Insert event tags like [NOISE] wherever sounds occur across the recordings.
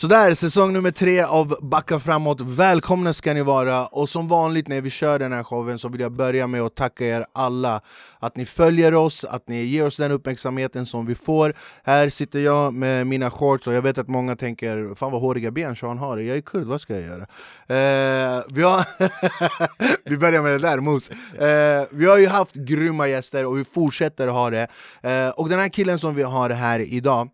Sådär, säsong nummer tre av Backa framåt. Välkomna ska ni vara! Och som vanligt när vi kör den här showen så vill jag börja med att tacka er alla att ni följer oss, att ni ger oss den uppmärksamheten som vi får. Här sitter jag med mina shorts och jag vet att många tänker Fan vad håriga ben Sean har, jag är kurd, vad ska jag göra? Eh, vi, har [LAUGHS] vi börjar med det där, Mos. Eh, vi har ju haft grymma gäster och vi fortsätter ha det. Eh, och den här killen som vi har här idag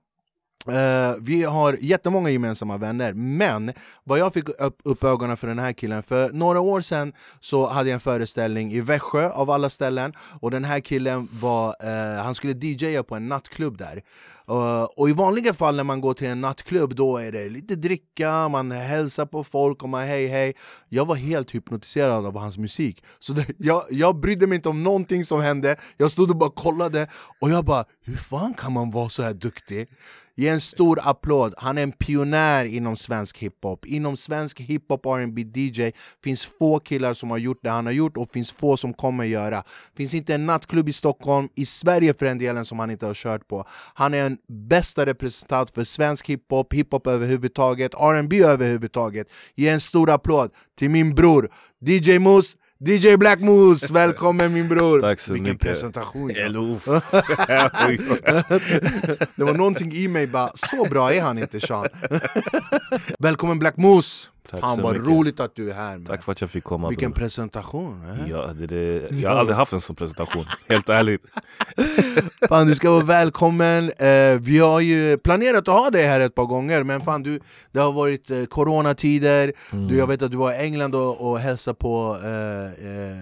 Uh, vi har jättemånga gemensamma vänner, men vad jag fick upp, upp ögonen för den här killen, för några år sedan så hade jag en föreställning i Växjö av alla ställen och den här killen var, uh, han skulle DJa på en nattklubb där. Uh, och i vanliga fall när man går till en nattklubb då är det lite dricka, man hälsar på folk och man hej hej. Jag var helt hypnotiserad av hans musik Så det, jag, jag brydde mig inte om någonting som hände. Jag stod och bara kollade och jag bara Hur fan kan man vara så här duktig? Ge en stor applåd, han är en pionjär inom svensk hiphop. Inom svensk hiphop R&B DJ finns få killar som har gjort det han har gjort och finns få som kommer göra. Finns inte en nattklubb i Stockholm, i Sverige för den delen, som han inte har kört på. Han är en bästa representant för svensk hiphop, hiphop överhuvudtaget, R&B överhuvudtaget. Ge en stor applåd till min bror DJ Moose. DJ Black Moose, välkommen min bror! Tack så Vilken mycket. presentation! Ja. [LAUGHS] [LAUGHS] Det var någonting i mig bara, så bra är han inte Sean Välkommen Black Moose! Tack Fan vad mycket. roligt att du är här man. Tack för att jag fick komma Vilken bror. presentation! Eh? Ja, det, det, jag har aldrig haft en sån presentation, helt ärligt. [LAUGHS] Fan du ska vara välkommen, eh, vi har ju planerat att ha dig här ett par gånger men fan du, det har varit eh, coronatider, Mm. du, jag vet att du var i England och, och hälsade på eh, eh,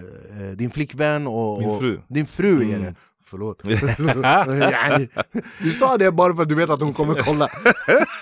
eh, din flickvän och, Min och fru. Din fru är Mm. det, förlåt [LAUGHS] Du sa det bara för att du vet att hon kommer kolla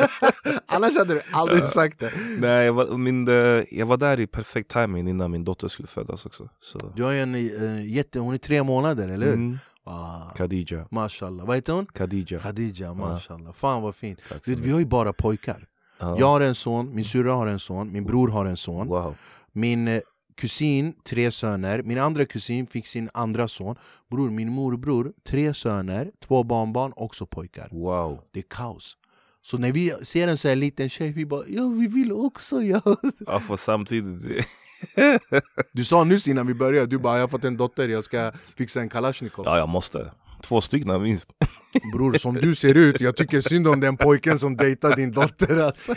[LAUGHS] Annars hade du aldrig sagt det Nej, jag var, min, eh, jag var där i perfekt timing innan min dotter skulle födas också. Så. Du har en eh, jätte, hon är tre månader eller hur? Mm. Wow. Khadija. Mashallah, vad heter hon? Khadija. Khadija, mashallah, fan vad fint du, Vi har ju bara pojkar Ja. Jag har en son, min syrra har en son, min bror har en son Wow. Min eh, kusin, tre söner, min andra kusin fick sin andra son Bror, min morbror, tre söner, två barnbarn, också pojkar wow. Det är kaos Så när vi ser en så här liten tjej, vi bara ja vi vill också ja. Ja, för samtidigt... [LAUGHS] Du sa nyss innan vi började, du bara jag har fått en dotter, jag ska fixa en kalasjnikov Ja, jag måste. Två stycken minst. [LAUGHS] Bror som du ser ut, jag tycker synd om den pojken som dejtar din dotter alltså.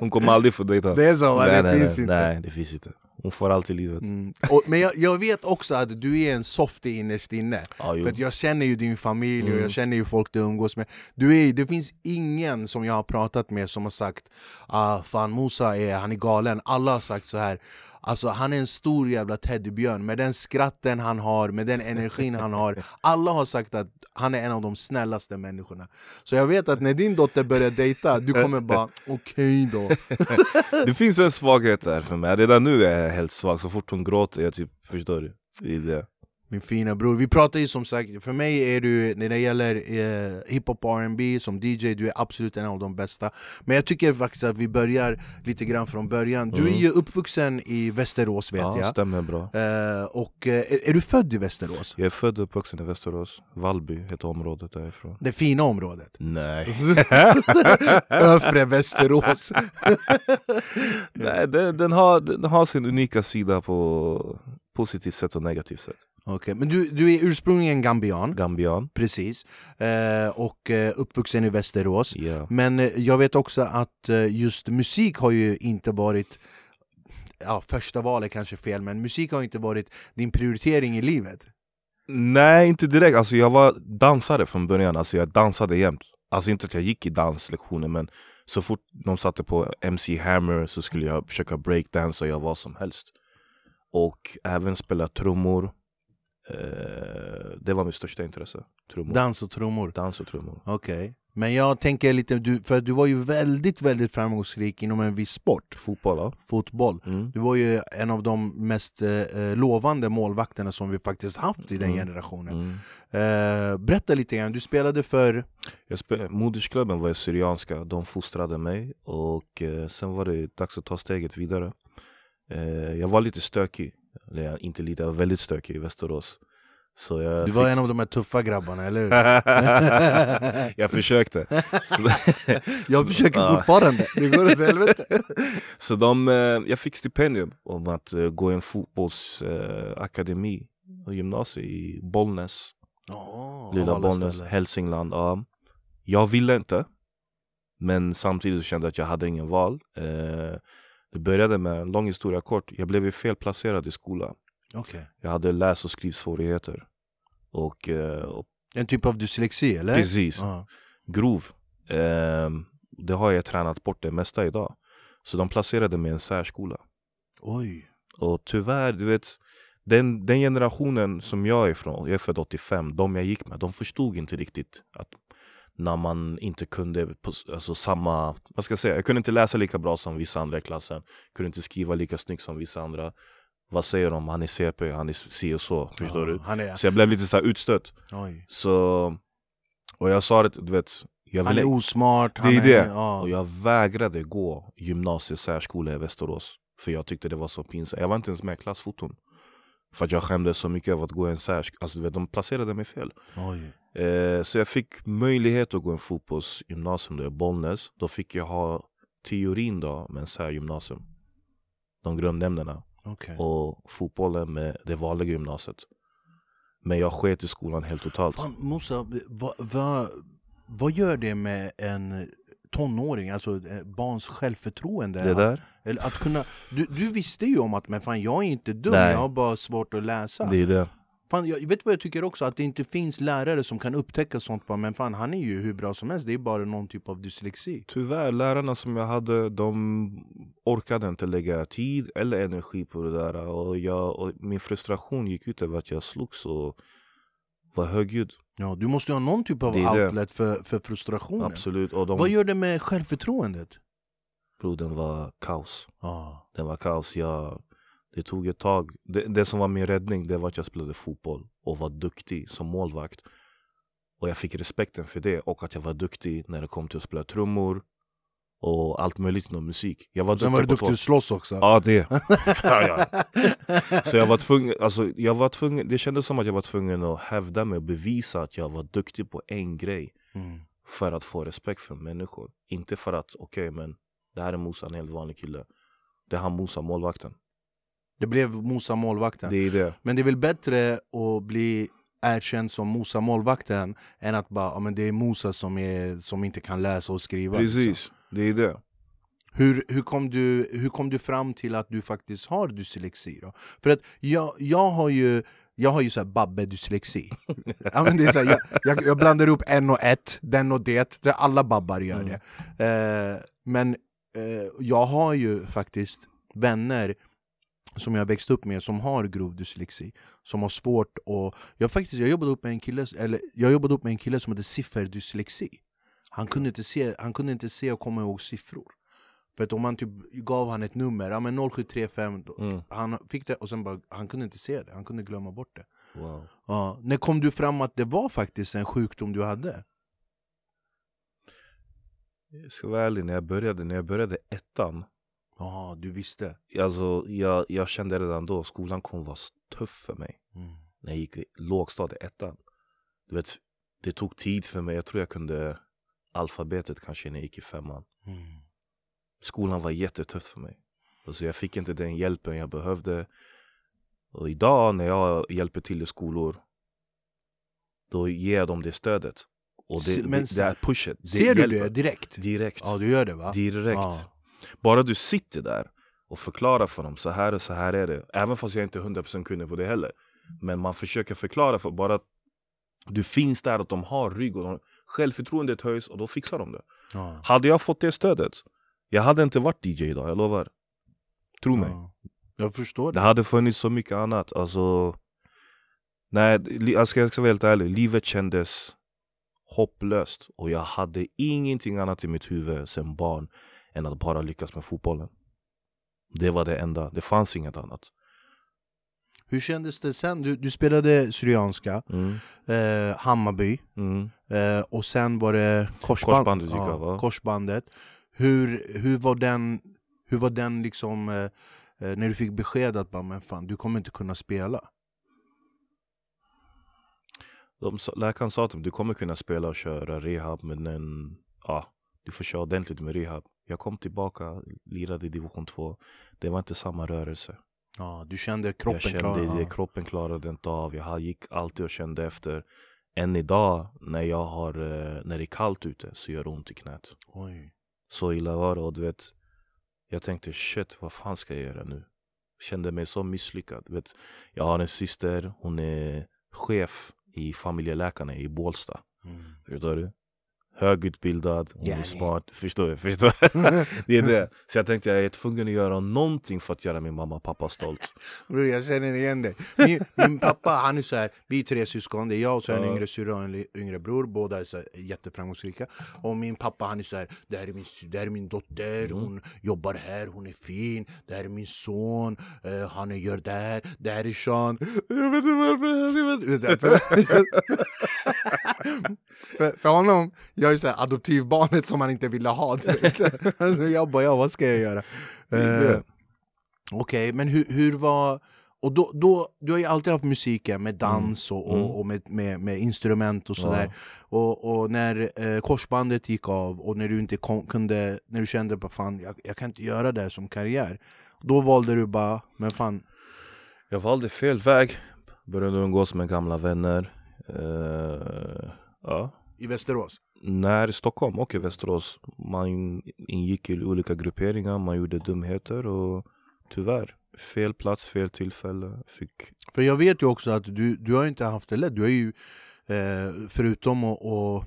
Hon kommer aldrig få dejta. Det är så nej, det nej, finns nej, inte Nej, det finns inte. Hon får allt i livet. Mm. Och, men jag, jag vet också att du är en softie innerst inne jo. För jag känner ju din familj och Mm. jag känner ju folk du umgås med du är, Det finns ingen som jag har pratat med som har sagt ah, Fan Musa är, han är galen Alla har sagt så här Alltså han är en stor jävla teddybjörn. Med den skratten han har, med den energin han har. Alla har sagt att han är en av de snällaste människorna. Så jag vet att när din dotter börjar dejta, du kommer bara okej då. [LAUGHS] Det finns en svaghet där för mig, redan nu är jag helt svag, så fort hon gråter jag typ, förstår du? Det. Min fina bror, vi pratar ju som sagt, för mig är du, när det gäller eh, hiphop och R&B som DJ, du är absolut en av de bästa Men jag tycker faktiskt att vi börjar lite grann från början Du är Mm. ju uppvuxen i Västerås vet Ja, jag stämmer bra. eh, Och eh, är, är du född i Västerås? Jag är född och uppvuxen i Västerås, Vallby heter området därifrån. Det fina området? Nej, [LAUGHS] Övre Västerås [LAUGHS] Nej den, den, har, den har sin unika sida på positivt sätt och negativt sätt. Okej, Men du, du är ursprungligen gambian, Gambian, precis eh, Och eh, uppvuxen i Västerås ja. Men eh, jag vet också att eh, just musik har ju inte varit Ja, första valet kanske fel, men musik har inte varit din prioritering i livet Nej inte direkt, alltså jag var dansare från början, alltså jag dansade jämt. Alltså inte att jag gick i danslektioner men så fort de satte på MC Hammer så skulle jag försöka breakdance och jag vad som helst. Och även spela trummor. Eh, det var mitt största intresse. Trummor. Dans och trummor, Dans och trummor. okej Men jag tänker lite, du, för du var ju väldigt, väldigt framgångsrik inom en viss sport Fotboll va? Fotboll Mm. Du var ju en av de mest eh, eh, lovande målvakterna som vi faktiskt haft i den Mm. generationen Mm. eh, Berätta lite grann, du spelade för Jag spel- Modersklubben var syrianska, de fostrade mig och eh, sen var det dags att ta steget vidare. Eh, jag var lite stökig, eller jag- inte lite, jag var väldigt stökig i Västerås. Så jag Du var en av de här tuffa grabbarna, eller hur? [LAUGHS] jag försökte. [LAUGHS] Jag försöker Ja. fortfarande, det går åt helvete. [LAUGHS] så de, eh, jag fick stipendium om att eh, gå i en fotbollsakademi eh, akademi och gymnasium i Bollnäs. Oh, Lilla Bollnäs, Hälsingland. Ja. Jag ville inte. Men samtidigt kände jag att jag hade ingen val. Det började med en lång historia kort. Jag blev ju felplacerad i skolan. Okej. Jag hade läs och skrivsvårigheter. Och, eh, och En typ av dyslexi, eller? precis, Ja. grov. Eh, det har jag tränat bort det mesta idag. Så de placerade mig i en särskola. Oj. Och tyvärr, du vet den, den generationen som jag är ifrån, jag är född 85, de jag gick med, de förstod inte riktigt att när man inte kunde, på, alltså samma, vad ska jag säga, jag kunde inte läsa lika bra som vissa andra i klassen, kunde inte skriva lika snyggt som vissa andra. Vad säger de? Han är CP, han är si och så, förstår Ja, du? Han är... Så jag blev lite så här utstött. Oj. Så, och jag sa det, du vet, jag Han är ville, osmart. det är det. Ja. och jag vägrade gå gymnasiesärskola i Västerås. För jag tyckte det var så pinsamt. Jag var inte ens med i klassfoton. För att jag skämdes så mycket av att gå en särskola. Alltså, du vet, de placerade mig fel. Eh, så jag fick möjlighet att gå en fotbollsgymnasium då i Bollnäs. Då fick jag ha teorin då med en särgymnasium. De grundämnena. Okej. Och fotbollen med det vanliga gymnasiet. Men jag sket i skolan helt totalt. Fan, Musa, vad, vad, vad gör det med en tonåring, alltså eh, barns självförtroende? Det där, Eller att kunna, du, du visste ju om att men fan, jag är inte dum, Nej. jag har bara svårt att läsa. det är det. Fan, jag vet vad jag tycker också? Att det inte finns lärare som kan upptäcka sånt. Bara, men fan, han är ju hur bra som helst, det är bara någon typ av dyslexi. Tyvärr, lärarna som jag hade, de orkade inte lägga tid eller energi på det där. Och, jag, och min frustration gick ut över att jag slogs och var högljudd. Ja, du måste ju ha någon typ av Det det. outlet för, för frustrationen. Absolut. Och de, Vad gör det med självförtroendet? bro, den var kaos. Ja. Den var kaos. Jag, det tog ett tag. Det, det som var min räddning det var att jag spelade fotboll och var duktig som målvakt. Och jag fick respekten för det och att jag var duktig när det kom till att spela trummor och allt möjligt inom musik. Jag var Sen var du på duktig två- att slåss också. Ja det. [LAUGHS] ja, ja. Så jag var tvungen, alltså, jag var tvungen, det kändes som att jag var tvungen att hävda mig och bevisa att jag var duktig på en grej Mm. för att få respekt från människor. Inte för att, okej men det här är Musa, en helt vanlig kille. Det är han Musa, målvakten. Det blev Mosa målvakten. Det är det. Men det är väl bättre att bli erkänd som Mosa målvakten än att bara, ja, men det är Mosa som, är, som inte kan läsa och skriva. liksom. Det är det. Hur, hur, kom du, hur kom du fram till att du faktiskt har dyslexi? Då? För att jag, jag har ju jag har ju så här babbe-dyslexi. [LAUGHS] ja, men det är så här, jag, jag, jag blandar upp en och ett, den och det. alla babbar gör det. Eh, men eh, jag har ju faktiskt vänner som jag växt upp med som har grov dyslexi. Som har svårt att... Jag, faktiskt, jag, jobbade upp med en kille, eller, jag jobbade upp med en kille som hade sifferdyslexi. Han kunde, inte se, han kunde inte se och komma ihåg siffror. För att om man typ gav han ett nummer, ja men 0735, då, Mm. han fick det och sen bara, han kunde inte se det, han kunde glömma bort det. Wow. Ja. När kom du fram att det var faktiskt en sjukdom du hade? Jag ska vara ärlig, när jag började, när jag började ettan Ja, du visste. Alltså, jag, jag kände redan då skolan kommer vara tuff för mig. Mm. När jag gick i lågstadiet, ettan. Du vet, det tog tid för mig. Jag tror jag kunde alfabetet kanske när jag gick i femman. Mm. Skolan var jättetufft för mig. Alltså, jag fick inte den hjälpen jag behövde. Och idag när jag hjälper till i skolor, då ger jag dem det stödet. Och det, men det, det är pushet. Det Ser du hjälper. det direkt? Direkt. Ja, du gör det va? Direkt. Ja. Bara du sitter där och förklarar för dem, så här och så här är det. Även fast jag inte är 100% kunnig på det heller. Men man försöker förklara för bara du finns där, att de har rygg och de, självförtroendet höjs och då fixar de det. Ja. Hade jag fått det stödet, jag hade inte varit DJ idag, jag lovar. Tro mig. Ja. Jag förstår Det det. hade funnits så mycket annat. Alltså, nej, ska, jag ska vara helt ärlig, livet kändes hopplöst. Och jag hade ingenting annat i mitt huvud sen barn än att bara lyckas med fotbollen. Det var det enda, det fanns inget annat. Hur kändes det sen? Du, du spelade Syrianska, Mm. eh, Hammarby, Mm. eh, och sen var det korsband, Korsbandet av, va? korsbandet. Hur, hur var den, hur var den liksom, eh, eh, när du fick besked att bara, men fan, du kommer inte kunna spela? de, läkaren sa till mig, du kommer kunna spela och köra rehab men en, ja, du får köra ordentligt med rehab. Jag kom tillbaka, lirade i division 2. Det var inte samma rörelse. Ja, du kände kroppen jag kände klar. det, Ja. kroppen klarade inte av. Jag gick alltid och kände efter. Än idag när, jag har, eh, när det är kallt ute så gör det ont i knät. Oj. Så illa var det och du vet Jag tänkte shit vad fan ska jag göra nu? Kände mig så misslyckad du vet, Jag har en syster, hon är chef i familjeläkarna i Bålsta Mm. Förstår du? Högutbildad, hon är smart, förstår du? Förstår du? [LAUGHS] det är det Så jag tänkte jag är tvungen att göra någonting för att göra min mamma och pappa stolt Bror jag känner igen dig. Min, min pappa han är så här, vi är tre syskon, det är jag och så en yngre syrra och en yngre bror. Båda är så här, jätteframgångsrika. Och min pappa han är så här, det här är min, det här är min dotter, Mm. hon jobbar här, hon är fin. Det här är min son, eh, han är- gör det här, det här är Sean. Jag vet inte varför. Jag vet, jag- för, för, honom, jag är så här adoptivbarnet som han inte ville ha. [LAUGHS] Alltså, jag bara, ja vad ska jag göra? Eh, Okej, men hur, hur var... Och då, då, du har ju alltid haft musiken med dans och, Mm. och, och med, med, med instrument och sådär. Och, och när eh, korsbandet gick av och när du inte kom, kunde, när du kände på fan, jag, jag kan inte göra det här som karriär. Då valde du bara, men fan, Jag valde fel väg Började umgås med gamla vänner Eh, Ja i Västerås. När i Stockholm och i Västerås Man ingick i olika grupperingar, man gjorde dumheter och tyvärr Fel plats, fel tillfälle Fick För jag vet ju också att du, du har inte haft det lätt. Du har ju, eh, förutom att att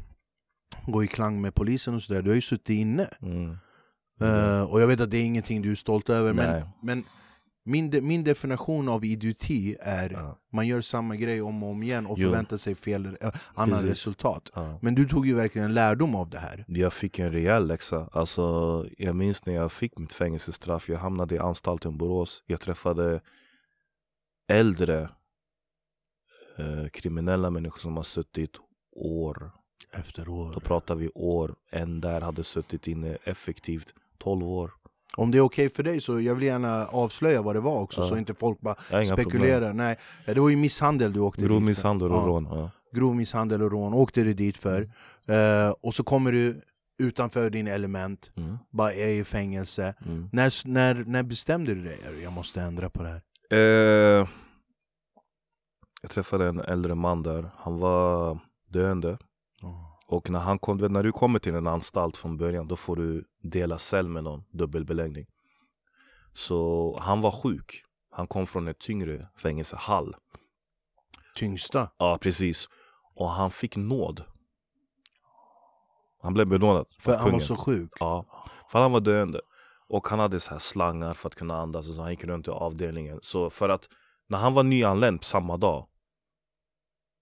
gå i klang med polisen och sådär, du har ju suttit inne. mm. Eh, och jag vet att det är ingenting du är stolt över, men, Nej. men min, de, min definition av idioti är Ja. man gör samma grej om och om igen och Jo. förväntar sig fel äh, annan Precis. resultat. Ja. Men du tog ju verkligen lärdom av det här. Jag fick en rejäl läxa. Alltså, jag minns när jag fick mitt fängelsestraff. Jag hamnade i anstalten Borås. Jag träffade äldre eh, kriminella människor som har suttit år. Efter år. Då pratar vi år. En där hade suttit inne effektivt 12 år. Om det är okej för dig så jag vill gärna avslöja vad det var också, Ja. så inte folk bara spekulerar. Nej, det var ju misshandel du åkte Grov dit för. misshandel och Ja. rån. Ja. Grov misshandel och rån åkte du dit för. Eh, och så kommer du utanför din element, Mm. bara är i fängelse. Mm. När, när, när bestämde du dig? Jag måste ändra på det här. Eh, jag träffade en äldre man där. Han var döende. Och när, han kom, när du kommer till en anstalt från början då får du dela cell med någon, dubbelbeläggning. Så han var sjuk. Han kom från ett tyngre fängelse, Hall. Tyngsta? Ja, precis. Och han fick nåd. Han blev benådad För han var kungen. så sjuk? Ja, för han var döende. Och han hade så här slangar för att kunna andas och så han gick runt i avdelningen. Så för att när han var nyanländ samma dag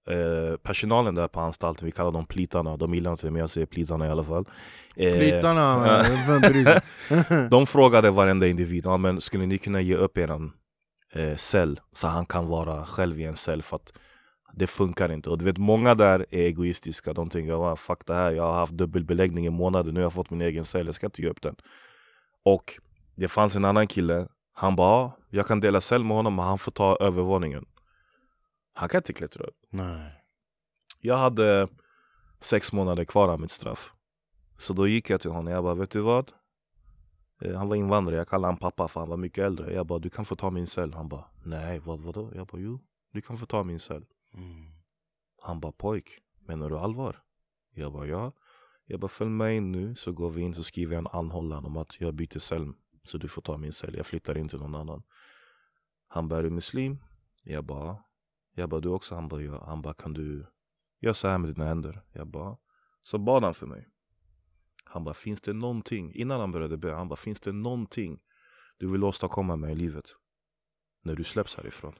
eh, Personalen där på anstalten, vi kallar dem plitarna, de gillar inte det men jag säger plitarna i alla fall eh, Plitarna, [LAUGHS] sig? [LAUGHS] De frågade varenda individ, ja, men skulle ni kunna ge upp eran eh, cell så han kan vara själv i en cell för att det funkar inte. Och du vet många där är egoistiska, de tänker oh, fuck det här, jag har haft dubbelbeläggning i månader, nu har jag fått min egen cell, jag ska inte ge upp den. Och det fanns en annan kille, han bara ja, jag kan dela cell med honom men han får ta övervåningen. Han kan inte klättra upp. Nej. Jag hade sex månader kvar av mitt straff. Så då gick jag till honom jag bara, vet du vad? Eh, Han var invandrare, jag kallade honom pappa för han var mycket äldre. Jag bara, du kan få ta min cell. Han bara, nej vad, vadå? Jag bara, jo, du kan få ta min cell. Mm. Han bara, pojk, menar du allvar? Jag bara, ja. Jag bara, följ med in nu så går vi in så skriver jag en anhållan om att jag byter cell. Så du får ta min cell, jag flyttar in till någon annan. Han bara, är du muslim? Jag bara jag bara, du också? Han bara, ja. Han bara, kan du göra så här med dina händer? Jag bara, så bad han för mig. Han bara, finns det någonting, innan han började be, han bara, finns det någonting du vill åstadkomma med i livet? När du släpps härifrån?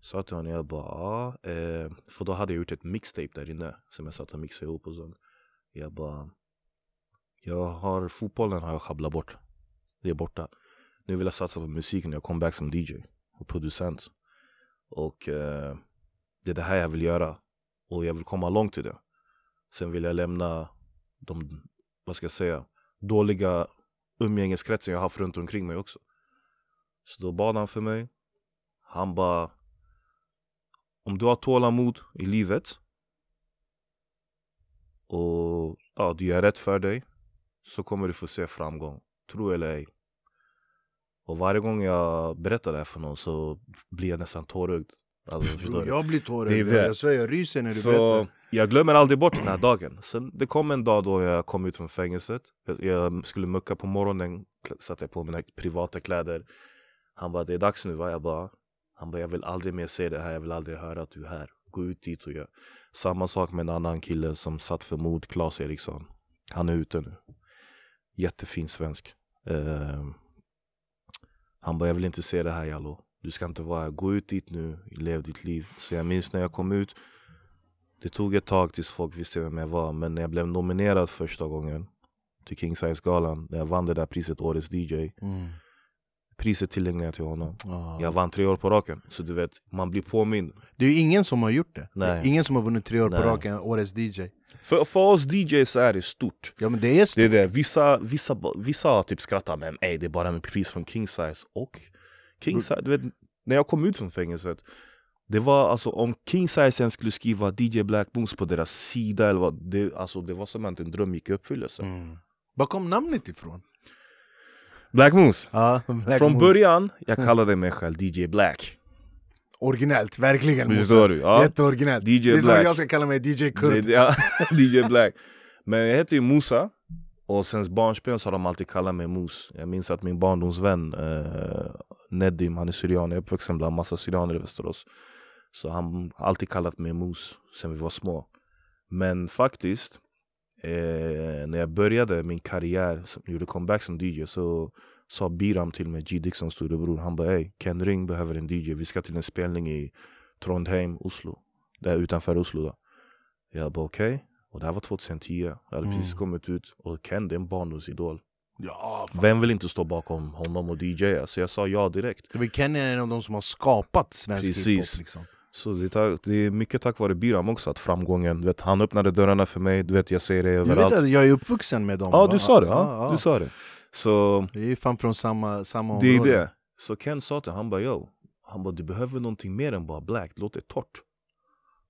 Sa till honom, jag bara, ja. Eh, för då hade jag gjort ett mixtape där inne som jag satt och mixade ihop och så. Jag bara, jag har fotbollen har jag sjabblat bort. Det är borta. Nu vill jag satsa på musiken, jag kom back som DJ och producent. Och eh, det är det här jag vill göra. Och jag vill komma långt i det. Sen vill jag lämna de, vad ska jag säga, dåliga umgängeskretsen jag har haft runt omkring mig också. Så då bad han för mig. Han bara, om du har tålamod i livet och ja, du gör rätt för dig så kommer du få se framgång. Tro eller ej. Och varje gång jag berättar det här för någon så blir jag nästan tårögd. Alltså, [LAUGHS] förstår? Jag blir tårögd, jag svär jag ryser när du Så berättar. jag glömmer aldrig bort den här dagen. Sen det kom en dag då jag kom ut från fängelset. Jag, jag skulle mucka på morgonen, satte jag på mina privata kläder. Han bara, det är dags nu va? Jag bara, han bara, jag vill aldrig mer se det här, jag vill aldrig höra att du är här. Gå ut dit och gör. Samma sak med en annan kille som satt för mord, Claes Eriksson. Han är ute nu. Jättefin svensk. Eh, han bara, jag vill inte se det här Jallo. Du ska inte vara här. Gå ut dit nu, lev ditt liv. Så jag minns när jag kom ut. Det tog ett tag tills folk visste vem jag var. Men när jag blev nominerad första gången till King Size galan När jag vann det där priset, Årets DJ. Mm. Priset jag till honom. Ah. Jag vann tre år på raken. Så du vet, man blir påmind. Det är ju ingen som har gjort det. Nej. Ingen som har vunnit tre år Nej. på raken, årets DJ. För, för oss DJs är det stort. Ja men det är stort. Det är det. Vissa, vissa, vissa typ skrattat men ey, det är bara en pris från King Size. Och King Size, du vet, när jag kom ut från fängelset. Det var alltså om King Size sen skulle skriva DJ Black Moose på deras sida eller vad, det, alltså, det var som att en dröm gick i uppfyllelse. Mm. Var kom namnet ifrån? Black Moose. Ja, [LAUGHS] Black Från Moose. början, jag kallade mig själv DJ Black. Originellt, verkligen Förstår du? Ja. Jätteoriginellt. DJ det är som Black. jag ska kalla mig DJ Kurt. Det- [LAUGHS] Ja, [LAUGHS] DJ Black. Men jag heter ju Musa. Och sen barnsben så har de alltid kallat mig Mus. Jag minns att min barndomsvän eh, Nedim, han är syrian, jag är uppvuxen bland massa syrianer i Västerås. Så han har alltid kallat mig Mus sen vi var små. Men faktiskt, eh, när jag började min karriär, som gjorde comeback som DJ så sa Biram till mig, G Dixons storebror, han bara ey, Ken Ring behöver en DJ, vi ska till en spelning i Trondheim, Oslo. Där utanför Oslo då. Jag bara okej. Och det här var 2010. Jag hade Mm. precis kommit ut. Och Ken det är en barndomsidol. Ja, fan. Vem vill inte stå bakom honom och DJa? Så jag sa ja direkt. Var Kenny är en av de som har skapat svensk Precis. hiphop. Liksom. Så det, ta- det är mycket tack vare Biram också, att framgången, du vet, han öppnade dörrarna för mig, du vet jag ser det Du överallt. vet att jag är uppvuxen med dem? ja va? du sa det, ja, Ja, ja. du sa det. Så Vi är fan från samma, samma det är område. det. Så Ken sa till han bara yo, han bara du behöver någonting mer än bara black, det låter torrt.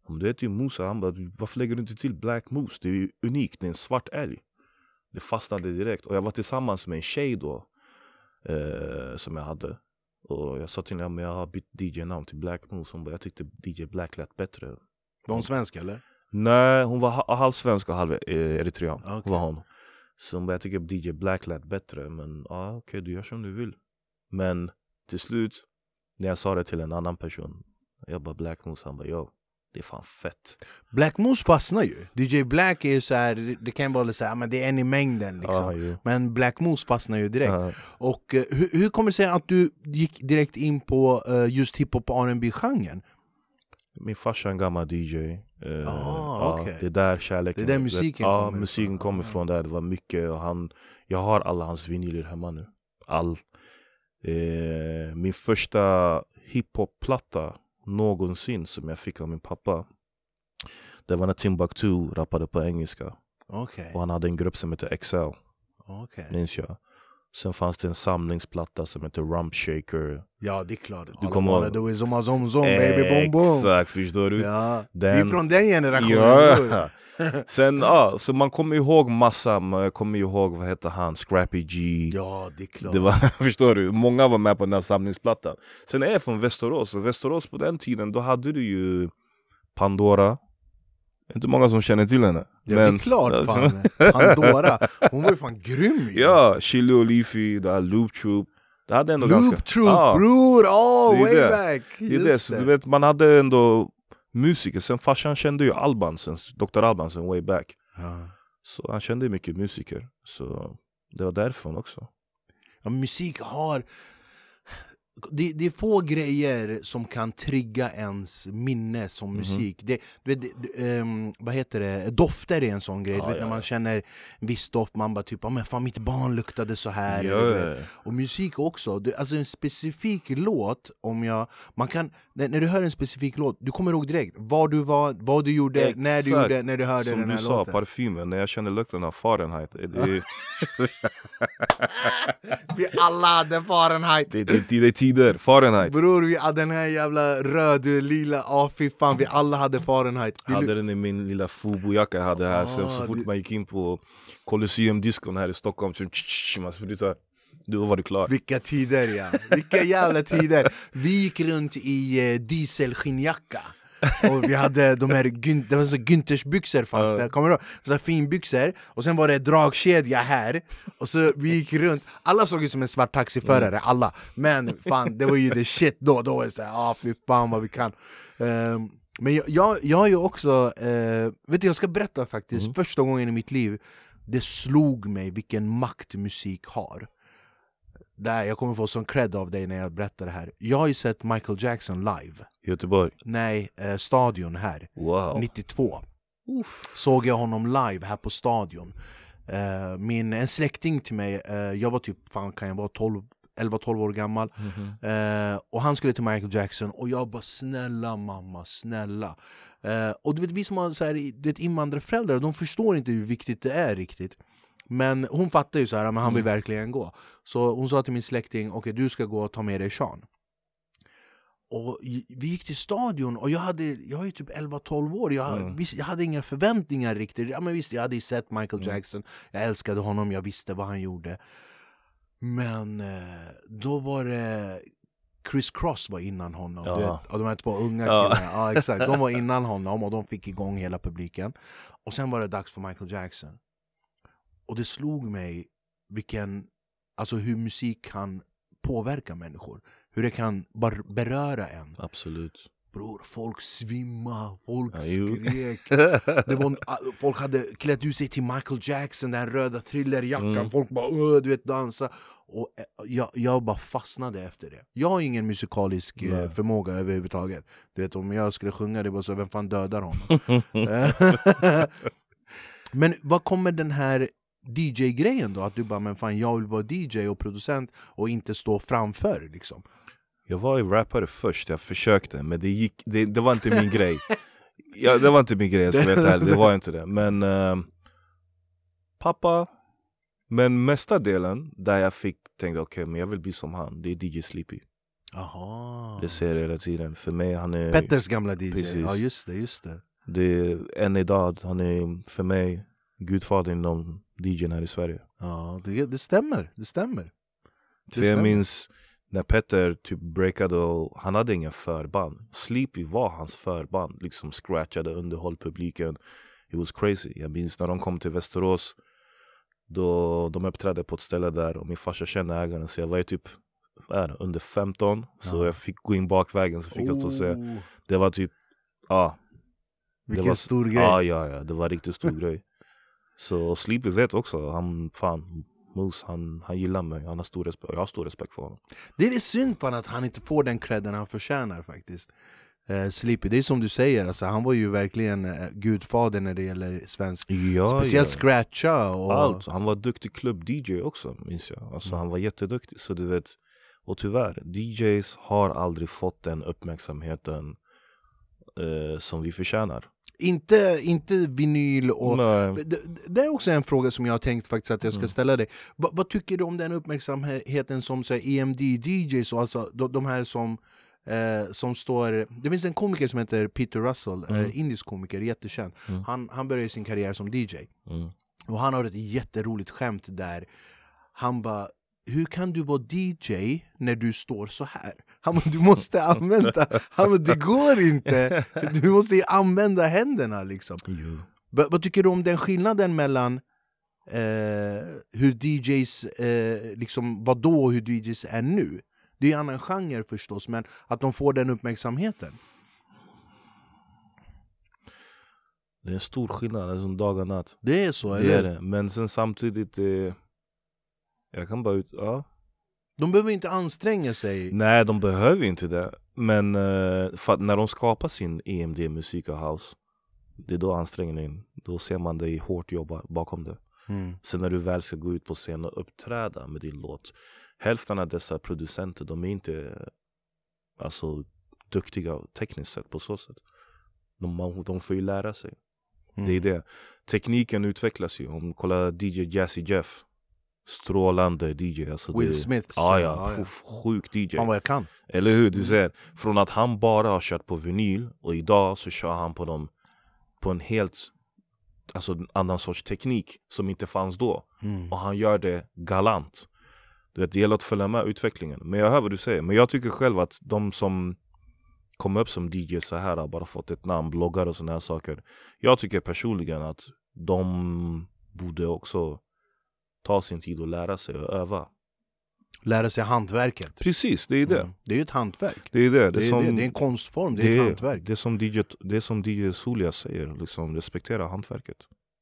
Om du heter ju Musa, han bara varför lägger du inte till black moose? Det är ju unikt, det är en svart älg. Det fastnade direkt. Och jag var tillsammans med en tjej då, eh, som jag hade. Och jag sa till henne, men jag har bytt DJ-namn till Black Moose. Hon bara, jag tyckte DJ Black lät bättre. Var hon svensk eller? Nej, hon var ha- halvsvensk och halv eh, eritrean. Okej. Var hon. Så hon bara, jag tycker DJ Black lät bättre. Men ja, okej, du gör som du vill. Men till slut, när jag sa det till en annan person. Jag bara Black Moose, han bara yo, det är fan fett. Black Moose fastnar ju. DJ Black är ju så här, det kan vara så här, men det är en i mängden liksom. Ja, jo. Men Black Moose fastnar ju direkt. Ja. Och eh, hur, hur kommer det sig att du gick direkt in på eh, just hiphop och rb genren Min farsa är en gammal DJ. Eh, ja, okej. Det är där kärleken Det är där du vet, musiken ja, kommer musiken ifrån. kommer Ah. från där. Det var mycket. Och han, jag har alla hans vinyler hemma nu. All. Eh, min första hiphop-platta någonsin som jag fick av min pappa. Det var när Timbuktu rappade på engelska. Okej, Och han hade en grupp som heter XL, okej. minns jag. Sen fanns det en samlingsplatta som heter Rump Shaker. Ja det är klart. Du kommer ihåg- do is zomma zom zom baby boom boom. Exakt, förstår du? Ja. Den- Vi är från den generationen. Ja. [LAUGHS] Sen, ja, så man kommer ihåg massa, man kommer ihåg, vad heter han, Scrappy G ja det är klart. det var, [LAUGHS] Förstår du? Många var med på den här samlingsplattan Sen är jag från Västerås, och Västerås på den tiden, då hade du ju Pandora Inte många som känner till henne Ja, det är klart fan. Pandora, hon var ju fan grym ju. Ja, Chili och Leafy, det här Loop Troop Det hade ändå Loop ganska Troop Ja, bror, oh, Det är way det. back! Det är det, så du vet, man hade ändå musiker, sen farsan kände ju Alban sen, Dr. Alban sen way back Ja. Så han kände mycket musiker, så det var därifrån också. Ja, musik har... Det, det är få grejer som kan trigga ens minne som Mhm. musik. Det, det, det, ehm, vad heter det? Dofter är en sån grej. Du vet, ja, när man ja. känner en viss doft, man bara typ ah, men fan mitt barn luktade så här. Ja. Och musik också. Du, alltså en specifik låt, om jag, man kan, när, när du hör en specifik låt, du kommer ihåg direkt var du var, vad du gjorde, när du Exakt. gjorde, när du hörde Som den du här sa, låten. parfymen, när jag kände lukten av Fahrenheit. Det, [LAUGHS] Vi alla hade Fahrenheit! det, det, det är tider, Fahrenheit Bror, vi hade den här jävla röd, lila, ah fy fan, vi alla hade Fahrenheit Jag hade den i min lilla Fubu-jacka jag hade här, Ah, så fort det- man gick in på Colosseum discon här i Stockholm så man sprutar Då var det klart Vilka tider ja, vilka jävla tider! Vi gick runt i eh, dieselskinnjacka. Och vi hade de här Gün- det var så Güntersbyxor fanns det, kommer du ihåg? Så finbyxor, och sen var det dragkedja här. Och så vi gick runt, alla såg ut som en svart taxiförare, alla. Men fan, det var ju the shit då, då var det såhär ah fy fan vad vi kan. Ehm, Men jag, jag, jag har ju också, eh, vet du jag ska berätta faktiskt, första gången i mitt liv Det slog mig vilken makt musik har där, jag kommer få sån cred av dig när jag berättar det här. Jag har ju sett Michael Jackson live. Göteborg, Nej, eh, Stadion här, wow. 92 Såg jag honom live här på Stadion. Eh, Min, En släkting till mig, eh, jag var typ, fan kan jag vara 12 11-12 år gammal. Eh, Och han skulle till Michael Jackson och jag bara snälla mamma, snälla. Eh, Och du vet vi som har så här, invandrarföräldrar, de förstår inte hur viktigt det är riktigt Men hon fattar ju så här, men han vill verkligen gå. Så hon sa till min släkting, okej du ska gå och ta med dig Sean. Och vi gick till stadion och jag, hade, jag är ju typ 11-12 år, jag, Mm. visst, jag hade inga förväntningar riktigt. Ja, men visst, Jag hade ju sett Michael Jackson, jag älskade honom, jag visste vad han gjorde. Men eh, då var det Chris Cross var innan honom, Ja. vet, och de här två unga Ja. killarna. Ja, exakt. De var [LAUGHS] innan honom och de fick igång hela publiken. Och sen var det dags för Michael Jackson Och det slog mig vilken, alltså hur musik kan påverka människor. Hur det kan bara beröra en. Absolut. Bror, folk svimma, folk Ja, skrek. [LAUGHS] Det var, Folk hade klätt ut sig till Michael Jackson, den röda thrillerjackan. Mm. Folk bara du vet, dansa. Och eh, jag, jag bara fastnade efter det. Jag har ingen musikalisk eh, Nej. förmåga överhuvudtaget. Du vet, om jag skulle sjunga det, bara så vem fan dödar honom? [LAUGHS] Eh, [LAUGHS] Men vad kommer den här DJ-grejen då? Att du bara, men fan jag vill vara DJ och producent och inte stå framför liksom. Jag var ju rappare först, jag försökte men det, gick, det, det var inte min grej. Ja, Det var inte min grej, jag ska vara helt ärlig, det var inte det. Men ehm, Pappa Men mesta delen där jag fick tänka okej men jag vill bli som han, det är DJ Sleepy. Jaha Det ser jag hela tiden, för mig han är Petters gamla DJ, Precis. ja just det, just det. Det är, Än idag, han är för mig gudfadern inom DJn här i Sverige Ja, det, det stämmer, det stämmer För jag stämmer. minns när Petter typ breakade och han hade ingen förband. Sleepy var hans förband, liksom scratchade, underhöll publiken. It was crazy. Jag minns när de kom till Västerås, då de uppträdde på ett ställe där och min farsa kände ägaren så jag var ju typ är det, under 15 så Ja. jag fick gå in bakvägen så fick jag stå och se. Oh, Det var typ, ja. det Vilken var, stor grej Ja, ja, ja, det var riktigt stor [LAUGHS] grej. Så Sleepy vet också, han fan Moose, han, han gillar mig, han har stor respekt, jag har stor respekt för honom. Det är synd på att han inte får den credden han förtjänar faktiskt eh, Sleepy, det är som du säger, alltså, han var ju verkligen eh, gudfader när det gäller svensk Ja, Speciellt ja. scratcha och... Allt. Han var duktig klubb-DJ också minns jag. Alltså, Mm. Han var jätteduktig. Så du vet, och tyvärr, DJs har aldrig fått den uppmärksamheten eh, som vi förtjänar. Inte, inte vinyl och... Det, det är också en fråga som jag har tänkt faktiskt att jag ska Mm. ställa dig. Va, vad tycker du om den uppmärksamheten som EMD-DJs, och alltså de, de här som, eh, som står... Det finns en komiker som heter Peter Russell, Mm. eh, indisk komiker, jättekänd. Mm. Han, han började sin karriär som DJ. Mm. Och han har ett jätteroligt skämt där Han bara hur kan du vara DJ när du står så här? Han bara, du måste använda, han bara, det går inte! [LAUGHS] Du måste använda händerna liksom Vad tycker du om den skillnaden mellan eh, hur DJs eh, liksom var då och hur DJs är nu? Det är en annan genre förstås, men att de får den uppmärksamheten Det är en stor skillnad, som dag och natt. Det är så, Det eller? är det. Men sen samtidigt, eh, jag kan bara ut... Ja. De behöver inte anstränga sig Nej, de behöver inte det. Men eh, när de skapar sin EMD musik och house, det är då ansträngningen, då ser man dig hårt jobba bakom det. mm. Sen när du väl ska gå ut på scen och uppträda med din låt, hälften av dessa producenter, de är inte alltså, duktiga tekniskt sett på så sätt. De, de får ju lära sig. Mm. Det är det. Tekniken utvecklas ju. Om kolla DJ Jazzy Jeff. Strålande DJ alltså Will det, Smith. Ja så- ja, puff, sjuk DJ Fan vad jag kan. Eller hur? Du ser, från att han bara har kört på vinyl och idag så kör han på dem på en helt alltså, en annan sorts teknik som inte fanns då. Mm. Och han gör det galant. Det gäller att följa med utvecklingen. Men jag hör vad du säger. Men jag tycker själv att de som kommer upp som DJ så här har bara fått ett namn, bloggar och såna här saker. Jag tycker personligen att de borde också ta sin tid och lära sig och öva. Lära sig hantverket. Precis, det är det. Mm. Det är ju ett hantverk. Det är det. Det är, som, det. det är en konstform, det är ett hantverk. Det är som DJ, det är som DJ Solia säger, liksom, respektera hantverket.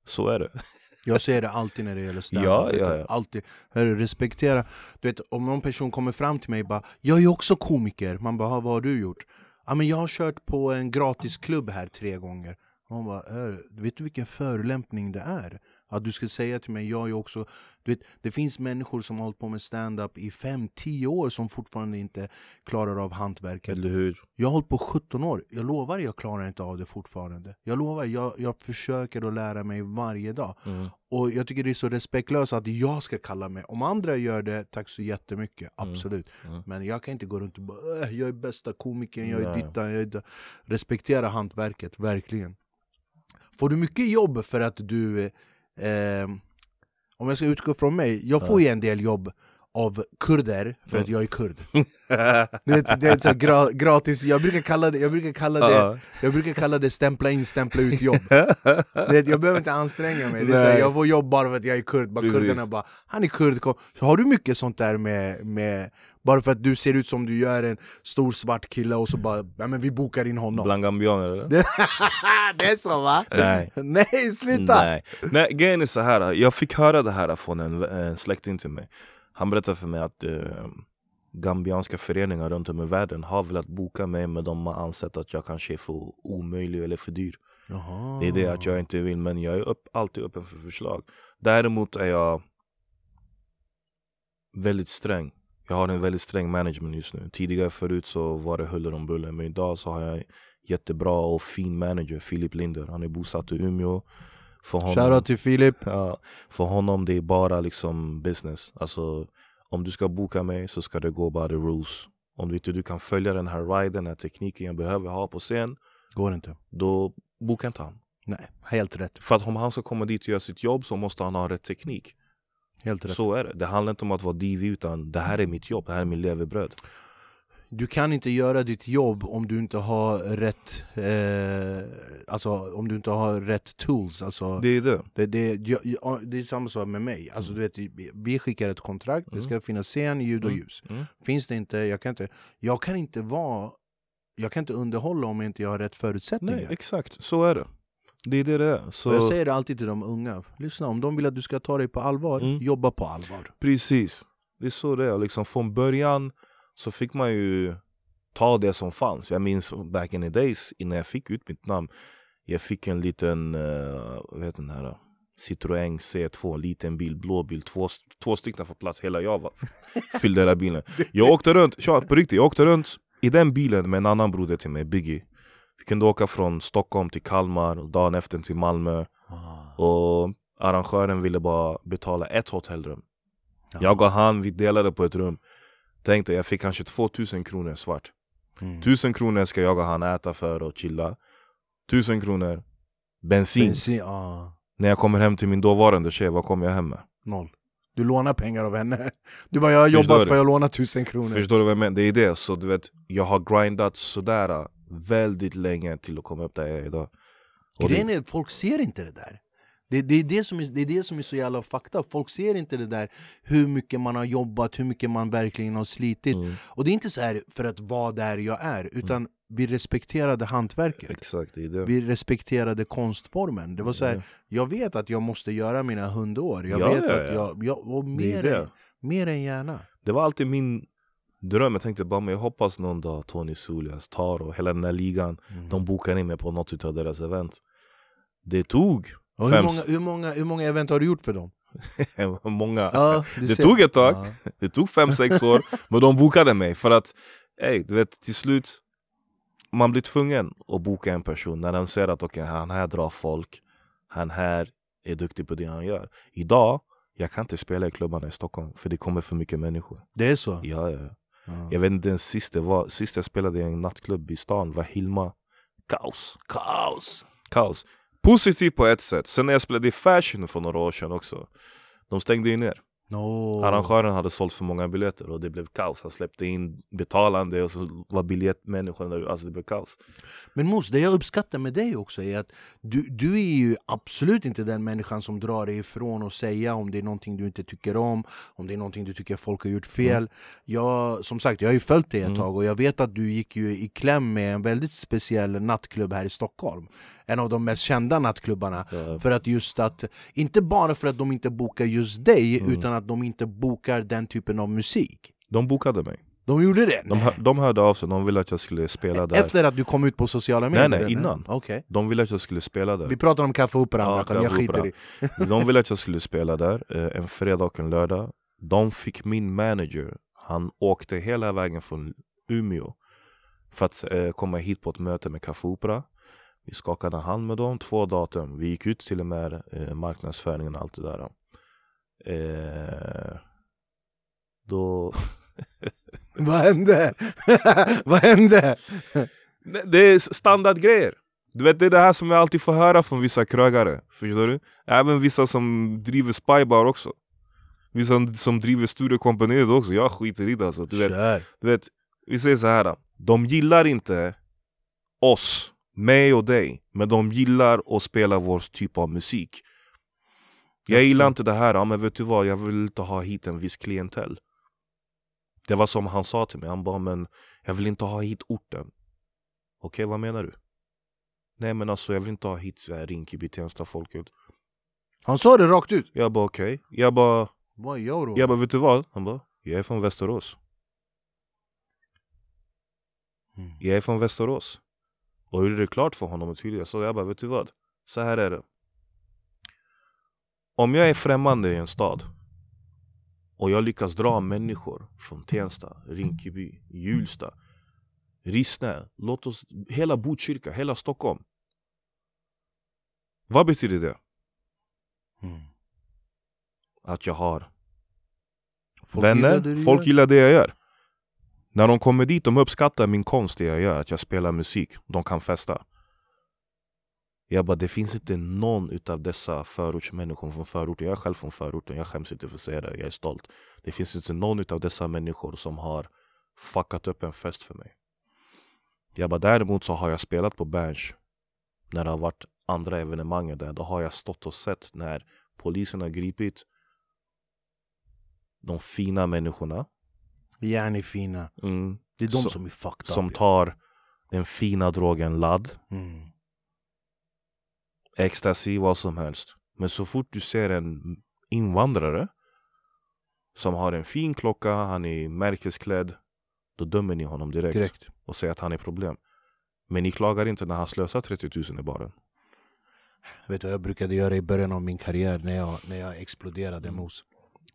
Så är det. [LAUGHS] Jag säger det alltid när det gäller stand [LAUGHS] Ja, ja, ja. Alltid. Hörru, respektera. Du vet, om någon person kommer fram till mig och bara Jag är också komiker. Man bara, "Ha, vad har du gjort? Ja, men jag har kört på en gratisklubb här tre gånger. Man bara, "Hörru, vet du vilken förolämpning det är? Att du ska säga till mig, jag är också... Du vet, det finns människor som har hållit på med stand-up i 5-10 år som fortfarande inte klarar av hantverket. Eller hur? Jag har hållit på 17 år, jag lovar jag klarar inte av det fortfarande. Jag lovar, jag, jag försöker att lära mig varje dag. Mm. Och jag tycker det är så respektlöst att jag ska kalla mig. Om andra gör det, tack så jättemycket. Mm. Absolut. Mm. Men jag kan inte gå runt och bara "Äh, jag är bästa komikern, jag är Nej. dittan, jag är da-" Respektera hantverket, verkligen. Får du mycket jobb för att du... Eh, om jag ska utgå från mig, jag får ju en del jobb av kurder för att jag är kurd. [LAUGHS] Du vet, det är så gra gratis, jag brukar kalla det, jag brukar kalla det, Ja. jag brukar kalla det stämpla in, stämpla ut jobb. [LAUGHS] Du vet, jag behöver inte anstränga mig, det är här, jag får jobb bara för att jag är kurd. Bara Precis. kurderna bara, han är kurd. kom." Så har du mycket sånt där med, med, bara för att du ser ut som du gör en stor svart kille och så bara, ja men vi bokar in honom. Bland gambianer eller? Det, [LAUGHS] det är så va? Nej. Nej, sluta! Nej. Nej, grejen är så här. jag fick höra det här från en, en släkting till mig. Han berättade för mig att eh, gambianska föreningar runt om i världen har velat boka mig men de har ansett att jag kanske är för omöjlig eller för dyr. Jaha. Det är det att jag inte vill, men jag är upp, alltid öppen för förslag. Däremot är jag väldigt sträng. Jag har en väldigt sträng management just nu. Tidigare förut så var det huller om buller, men idag så har jag jättebra och fin manager, Filip Linder. Han är bosatt i Umeå. För honom, Shoutout till Filip. ja, för honom det är bara liksom business. Alltså, om du ska boka mig så ska det gå by the rules. Om du inte du kan följa den här riden, den här tekniken jag behöver ha på scen, Går inte. då boka inte han. Nej, helt rätt. För att om han ska komma dit och göra sitt jobb så måste han ha rätt teknik. Helt rätt. Så är det. Det handlar inte om att vara divig utan det här är mitt jobb, det här är min levebröd. Du kan inte göra ditt jobb om du inte har rätt eh, Alltså om du inte har rätt tools alltså, Det är det. det, det, jag, jag, det är samma sak med mig, alltså, du vet, vi- skickar ett kontrakt, det ska finnas scen, ljud och Mm. ljus Mm. Finns det inte, jag kan inte Jag kan inte vara Jag kan inte underhålla om inte jag har rätt förutsättningar Nej, exakt. Så är det. Det är det det är. Så, och Jag säger det alltid till de unga, lyssna om de vill att du ska ta dig på allvar, Mm. jobba på allvar Precis. Det är så det är. Liksom, från början så fick man ju ta det som fanns. Jag minns back in the days innan jag fick ut mitt namn. Jag fick en liten, uh, vad heter den här? Citroën C2, liten bil, blå bil, två, två stycken för plats. Hela jag var, [LAUGHS] fyllde hela bilen. Jag åkte runt, tja, på riktigt, jag åkte runt i den bilen med en annan broder till mig, Biggie. Vi kunde åka från Stockholm till Kalmar, och dagen efter till Malmö. Och arrangören ville bara betala ett hotellrum. Jag och han, vi delade på ett rum. Tänkte jag fick kanske 2000 kronor svart. Mm. 1000 kronor ska jag och han äta för och chilla. 1000 kronor bensin. Bensin, ah, När jag kommer hem till min dåvarande tjej, vad kommer jag hem med? noll Du lånar pengar av henne Du bara, jag har Förstår jobbat du? för jag lånar tusen kronor Förstår du vad jag menar? Det är det. Så du vet, jag har grindat sådär äh, väldigt länge till att komma upp där jag är idag. Och Grejen är, folk ser inte det där. Det, det, är det, som är, det är det som är så jävla fakta. Folk ser inte det där, hur mycket man har jobbat, hur mycket man verkligen har slitit. mm, Och det är inte så här för att vara där jag är, utan vi respekterade hantverket. exakt, det det. Vi respekterade konstformen. Det var så här, Ja. jag vet att jag måste göra mina hundår. Jag Ja, vet ja, att ja. jag, jag och mer, än, mer än gärna. Det var alltid min dröm. Jag tänkte bara, men jag hoppas någon dag Tony Sulias tar och hela den här ligan, Mm. de bokar in mig på något av deras event. Det tog Och hur, många, hur, många, hur många event har du gjort för dem? [LAUGHS] många. Ja, Det ser. tog ett tag. Ja. [LAUGHS] Det tog fem, sex år, men de bokade mig för att ey, du vet, till slut man blir tvungen att boka en person när den ser att okay, han här drar folk, han här är duktig på det han gör. Idag, Jag kan inte spela i klubbarna i Stockholm för det kommer för mycket människor. Det är så? Ja, ja. Ja. Jag vet inte, den sista, var, sista jag spelade i en nattklubb i stan var Hilma. Kaos. Kaos! Kaos. Positivt på ett sätt. Sen när jag spelade i Fashion för några år sedan också. De stängde ju ner. No. Arrangören hade sålt för många biljetter och det blev kaos. Han släppte in betalande och så var biljettmänniskorna. Alltså det blev kaos. Men Mos, det jag uppskattar med dig också är att du, du är ju absolut inte den människan som drar dig ifrån och säga om det är någonting du inte tycker om, om det är någonting du tycker folk har gjort fel. Jag, som sagt, jag har ju följt dig ett Mm. tag och jag vet att du gick ju i kläm med en väldigt speciell nattklubb här i Stockholm. En av de mest kända nattklubbarna. Ja. För att just att, inte bara för att de inte bokar just dig, Mm. utan att de inte bokar den typen av musik. De bokade mig. De gjorde det? De, hör, de hörde av sig, de ville att jag skulle spela där. Efter att du kom ut på sociala medier? nej, eller? innan. Okej. De ville att jag skulle spela där. Vi pratar om Kaffe Opera, Ja, Rakan, jag skiter Opera. i De ville att jag [LAUGHS] skulle spela där eh, en fredag och en lördag. De fick min manager, han åkte hela vägen från Umeå för att eh, komma hit på ett möte med Café Opera. Vi skakade hand med dem, två datum. Vi gick ut till och med eh, marknadsföringen och allt det där. Eh, då... [LAUGHS] Vad hände? [LAUGHS] Vad hände? Det är standardgrejer. Du vet det är det här som jag alltid får höra från vissa krögare. Förstår du? Även vissa som driver spybar också. Vissa som driver studiokompaniet också. Jag skiter i det alltså. Du vet, Kör! du vet, vi säger så här. De gillar inte oss, mig och dig. Men de gillar att spela vår typ av musik. Jag gillar inte det här, ja, men vet du vad, jag vill inte ha hit en viss klientell. Det var som han sa till mig, han bara men jag vill inte ha hit orten. Okej, vad menar du? Nej men alltså jag vill inte ha hit så här Rinkeby, Tensta, folket. Han sa det rakt ut! Jag bara okej, jag bara, Vad gör du? jag bara vet du vad? Han bara, jag är från Västerås. Mm. Jag är från Västerås. Och gjorde det klart för honom och tydligt. Så jag bara, vet du vad? Så här är det. Om jag är främmande i en stad och jag lyckas dra människor från Tensta, Rinkeby, Hjulsta, Rissne, låt oss, hela Botkyrka, hela Stockholm. Vad betyder det? Mm. Att jag har Folk gillar vänner, du folk gör. gillar det jag gör. När de kommer dit, de uppskattar min konst, det jag gör, att jag spelar musik, de kan festa. Jag bara, det finns inte någon utav dessa förortsmänniskor från förorten, jag är själv från förorten, jag skäms inte för att säga det, jag är stolt. Det finns inte någon utav dessa människor som har fuckat upp en fest för mig. Jag bara, däremot så har jag spelat på Berns när det har varit andra evenemang där, då har jag stått och sett när polisen har gripit de fina människorna Järn är fina. mm, Det är de Så- som är fucked som up. tar den fina drogen ladd, Mm. Ecstasy, vad som helst. Men så fort du ser en invandrare som har en fin klocka, han är märkesklädd, då dömer ni honom direkt, Direkt. och säger att han är problem. Men ni klagar inte när han slösar 30 000 i baren. Vet du vad jag brukade göra i början av min karriär när jag, när jag exploderade Mm. mos?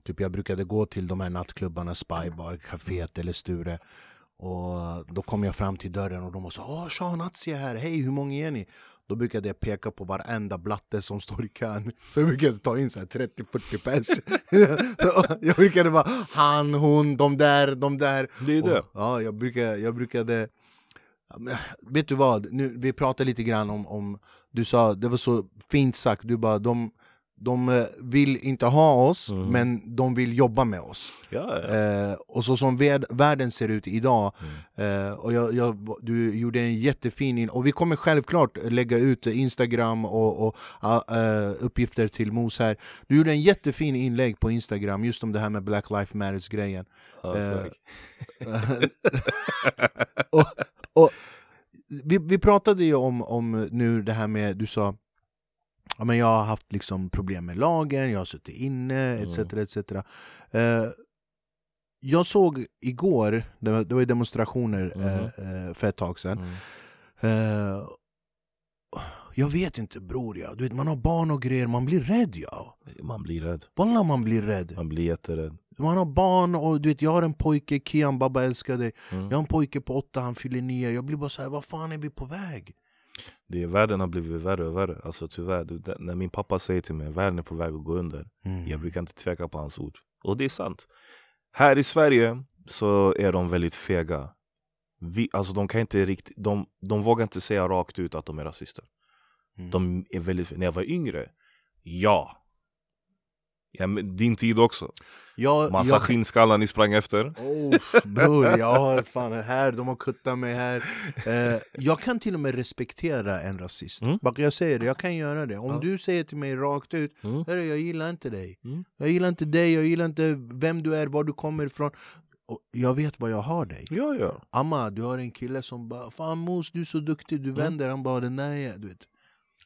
Typ jag brukade gå till de här nattklubbarna, Spybar, Caféet eller Sture och Då kom jag fram till dörren och de sa Åh, Sean är här, hej hur många är ni? Då brukade jag peka på varenda blatte som står i kön. Så jag brukade ta in så här 30-40 pers. [LAUGHS] Jag brukade bara han, hon, de där, de där. Det är det. och, ja, jag brukade, jag brukade Vet du vad, nu, vi pratade lite grann om, om Du sa, det var så fint sagt, du bara de, de eh, vill inte ha oss, Mm. men de vill jobba med oss Ja, ja. eh, Och så som värld, världen ser ut idag Mm. eh, och jag, jag, Du gjorde en jättefin, in, och vi kommer självklart lägga ut Instagram och, och eh, uppgifter till Mos här Du gjorde en jättefin inlägg på Instagram just om det här med Black Lives Matters grejen Ja, eh, [LAUGHS] vi, vi pratade ju om, om nu det här med, du sa ja, men jag har haft liksom problem med lagen, jag har suttit inne etc. etc. Eh, jag såg igår, det var, det var demonstrationer eh, eh, för ett tag sedan Mm. eh, Jag vet inte bror, ja. du vet, man har barn och grejer, man blir rädd ja. Man blir rädd. Wallah man blir rädd Man blir jätterädd. Man har barn och du vet, jag har en pojke, Kian Baba älskar dig Mm. Jag har en pojke på åtta, han fyller nio Jag blir bara så här, vad fan är vi på väg? Det, världen har blivit värre och värre. Alltså tyvärr, det, när min pappa säger till mig att världen är på väg att gå under. Mm. Jag brukar inte tveka på hans ord. Och det är sant. Här i Sverige så är de väldigt fega. Vi, alltså de, kan inte riktigt, de, de vågar inte säga rakt ut att de är rasister. Mm. De är väldigt, när jag var yngre, ja. Ja din tid också. jag, Massa jag, skinnskallar ni sprang efter. Oh, bror, [LAUGHS] jag har fan här, de har kuttat mig här eh, Jag kan till och med respektera en rasist Mm. Bara Jag säger det, jag kan göra det Om Ja. du säger till mig rakt ut Mm. Hörru, jag gillar inte dig Mm. Jag gillar inte dig, jag gillar inte vem du är, var du kommer ifrån och Jag vet vad jag har dig Ja, ja. Amma, du har en kille som bara Fan Mos, du är så duktig, du vänder Han bara är, du vet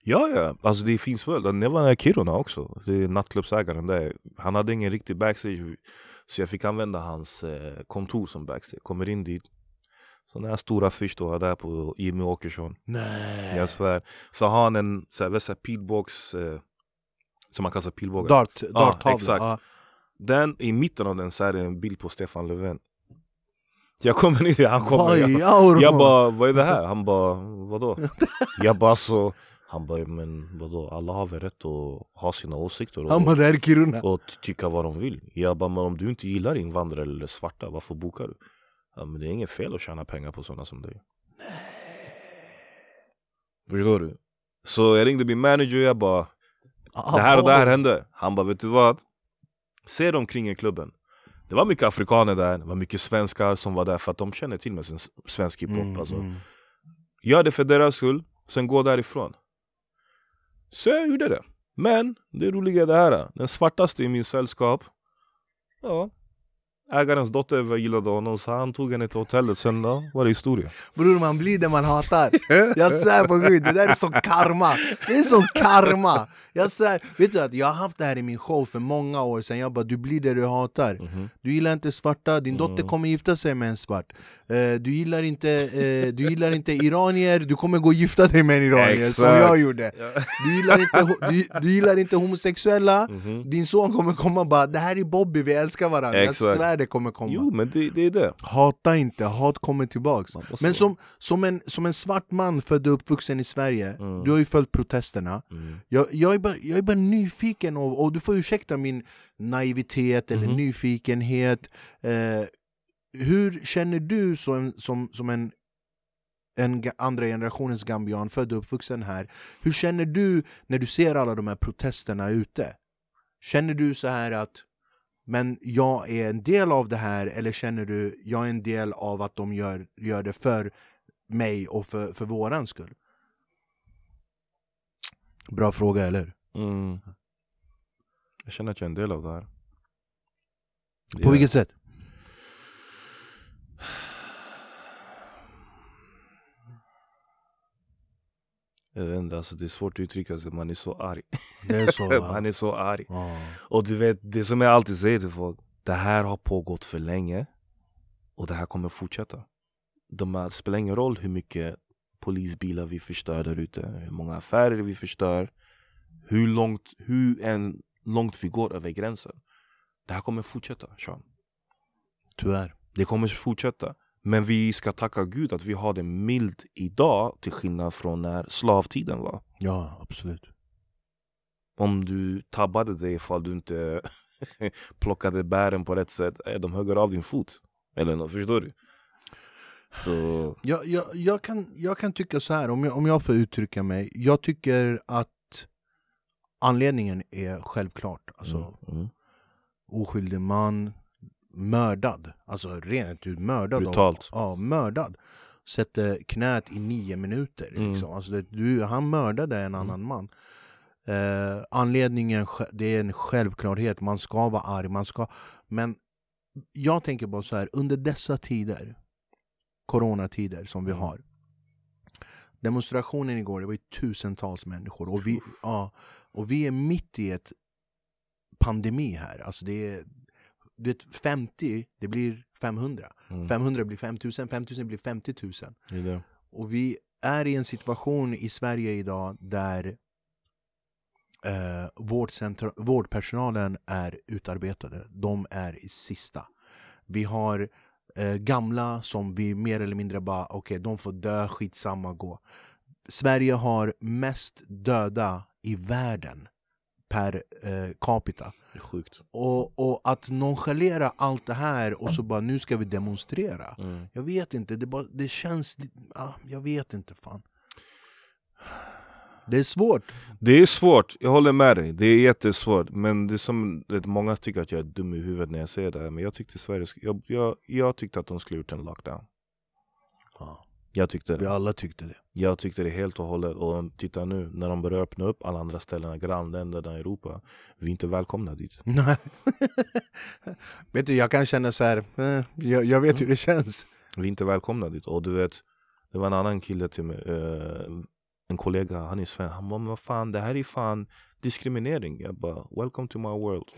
Ja, ja. Alltså det finns väl. Det var i Kiruna också. Det är nattklubbsägaren där. Han hade ingen riktig backstage. Så jag fick använda hans eh, kontor som backstage. Kommer in dit. Så den här stora affisch då där på Jimmy Åkesson. Nej Jag svär. Så har han en så här, pilbågs... Eh, som man kastar pilbågar. Dart, darttavla exakt. ja. Den, I mitten av den så är det en bild på Stefan Löfven. Jag kommer in, han kommer. Jag, Oj, jag bara, vad är det här? Han bara, vadå? [LAUGHS] Jag bara så Han bara, men vadå? Alla har väl rätt att ha sina åsikter och, Han bara, det här är Kiruna och ty- tycka vad de vill Jag bara, men om du inte gillar invandrare eller svarta, varför bokar du? Ja, men det är inget fel att tjäna pengar på sådana som dig Förstår du? Så jag ringde min manager och jag bara det här och det här hände. Han bara, vet du vad? Se dem kring i klubben. Det var mycket afrikaner där, det var mycket svenskar som var där för att de känner till med sin s- svensk hiphop. Mm, alltså. mm. Gör det för deras skull, sen gå därifrån. Så jag gjorde det. Men det roliga är det här, den svartaste i min sällskap, ja, ägarens dotter gillade honom så han tog henne till hotellet, sen då var det historia. Bror man blir det man hatar. [LAUGHS] Jag svär på gud, det där är som karma. Det är som karma. Jag svär, vet du att jag har haft det här i min show för många år sedan. Jag bara du blir det du hatar. Mhm. Du gillar inte svarta, din dotter Mm. kommer gifta sig med en svart. Eh, Du gillar inte, eh, du gillar inte iranier, du kommer gå och gifta dig med en iranier som Exakt. jag gjorde. Du gillar, inte, du, du gillar inte homosexuella. Mhm. Din son kommer komma och bara 'Det här är Bobby, vi älskar varandra' Jag Exakt. Svär det kommer komma Jo men det, det är det. Hata inte, hat kommer tillbaks Men som, som, en, som en svart man född och uppvuxen i Sverige, Mm. du har ju följt protesterna Mm. jag, jag, är bara, jag är bara nyfiken, och, och du får ursäkta min naivitet eller Mhm. nyfikenhet eh, Hur känner du som, som, som en, en andra generationens gambian, född och uppvuxen här Hur känner du när du ser alla de här protesterna ute? Känner du så här att men jag är en del av det här eller känner du jag är en del av att de gör, gör det för mig och för, för våran skull? Bra fråga, eller? Mm. Jag känner att jag är en del av det här. På är- vilket sätt? Jag vet inte, alltså det är svårt att uttrycka sig, man är så arg. Det är så [LAUGHS] man är så arg. Ja. Och du vet, det som jag alltid säger till folk, det här har pågått för länge och det här kommer fortsätta. De här, det spelar ingen roll hur mycket polisbilar vi förstör där ute, hur många affärer vi förstör, hur långt, hur än långt vi går över gränsen. Det här kommer fortsätta, Sean. Tyvärr. Det kommer fortsätta. Men vi ska tacka Gud att vi har det mild idag till skillnad från när slavtiden var. Ja, absolut. Om du tabbade dig ifall du inte [LAUGHS] plockade bären på rätt sätt, eh, de hugger av din fot. Eller nå, förstår du? Så, Jag, jag, jag, kan, jag kan tycka så här, om jag, om jag får uttrycka mig. Jag tycker att anledningen är självklart. Alltså, mm, mm. oskyldig man mördad. Alltså rent ut mördad. Brutalt. Av, ja, mördad. Sätter knät i nio minuter. Mm. Liksom. Alltså det, du, han mördade en annan man. Eh, anledningen, det är en självklarhet. Man ska vara arg. Man ska, men jag tänker bara så här, under dessa tider, coronatider som vi Mm. har. Demonstrationen igår, det var ju tusentals människor. Och vi, ja, och vi är mitt i ett pandemi här. Alltså det är, du vet, 50, det blir 500. Mm. 500 blir 5000, 5000 blir 50 000. Det det. Och vi är i en situation i Sverige idag där eh, vårdpersonalen är utarbetade. De är i sista. Vi har eh, gamla som vi mer eller mindre bara, okej, de får dö, skitsamma, gå. Sverige har mest döda i världen per eh, capita. Sjukt. Och, och att nonchalera allt det här och så bara nu ska vi demonstrera. Mm. Jag vet inte, det, bara, det känns... Ah, jag vet inte fan. Det är svårt. Det är svårt, jag håller med dig. Det är jättesvårt. Men det är som, det, många tycker att jag är dum i huvudet när jag säger det här. Men jag tyckte Sverige, jag, jag, jag tyckte att de skulle gjort en lockdown. Ja, Jag tyckte vi det. alla tyckte det. Jag tyckte det helt och hållet. Och titta nu, när de börjar öppna upp alla andra ställen, grannländerna i Europa. Vi är inte välkomna dit. [LAUGHS] Nej. vet du, jag kan känna så här. Eh, jag, jag vet hur det känns. Vi är inte välkomna dit. Och du vet, det var en annan kille till mig, eh, en kollega, han är svensk. Han bara, men vad fan, det här är fan diskriminering. Jag bara, welcome to my world. [LAUGHS]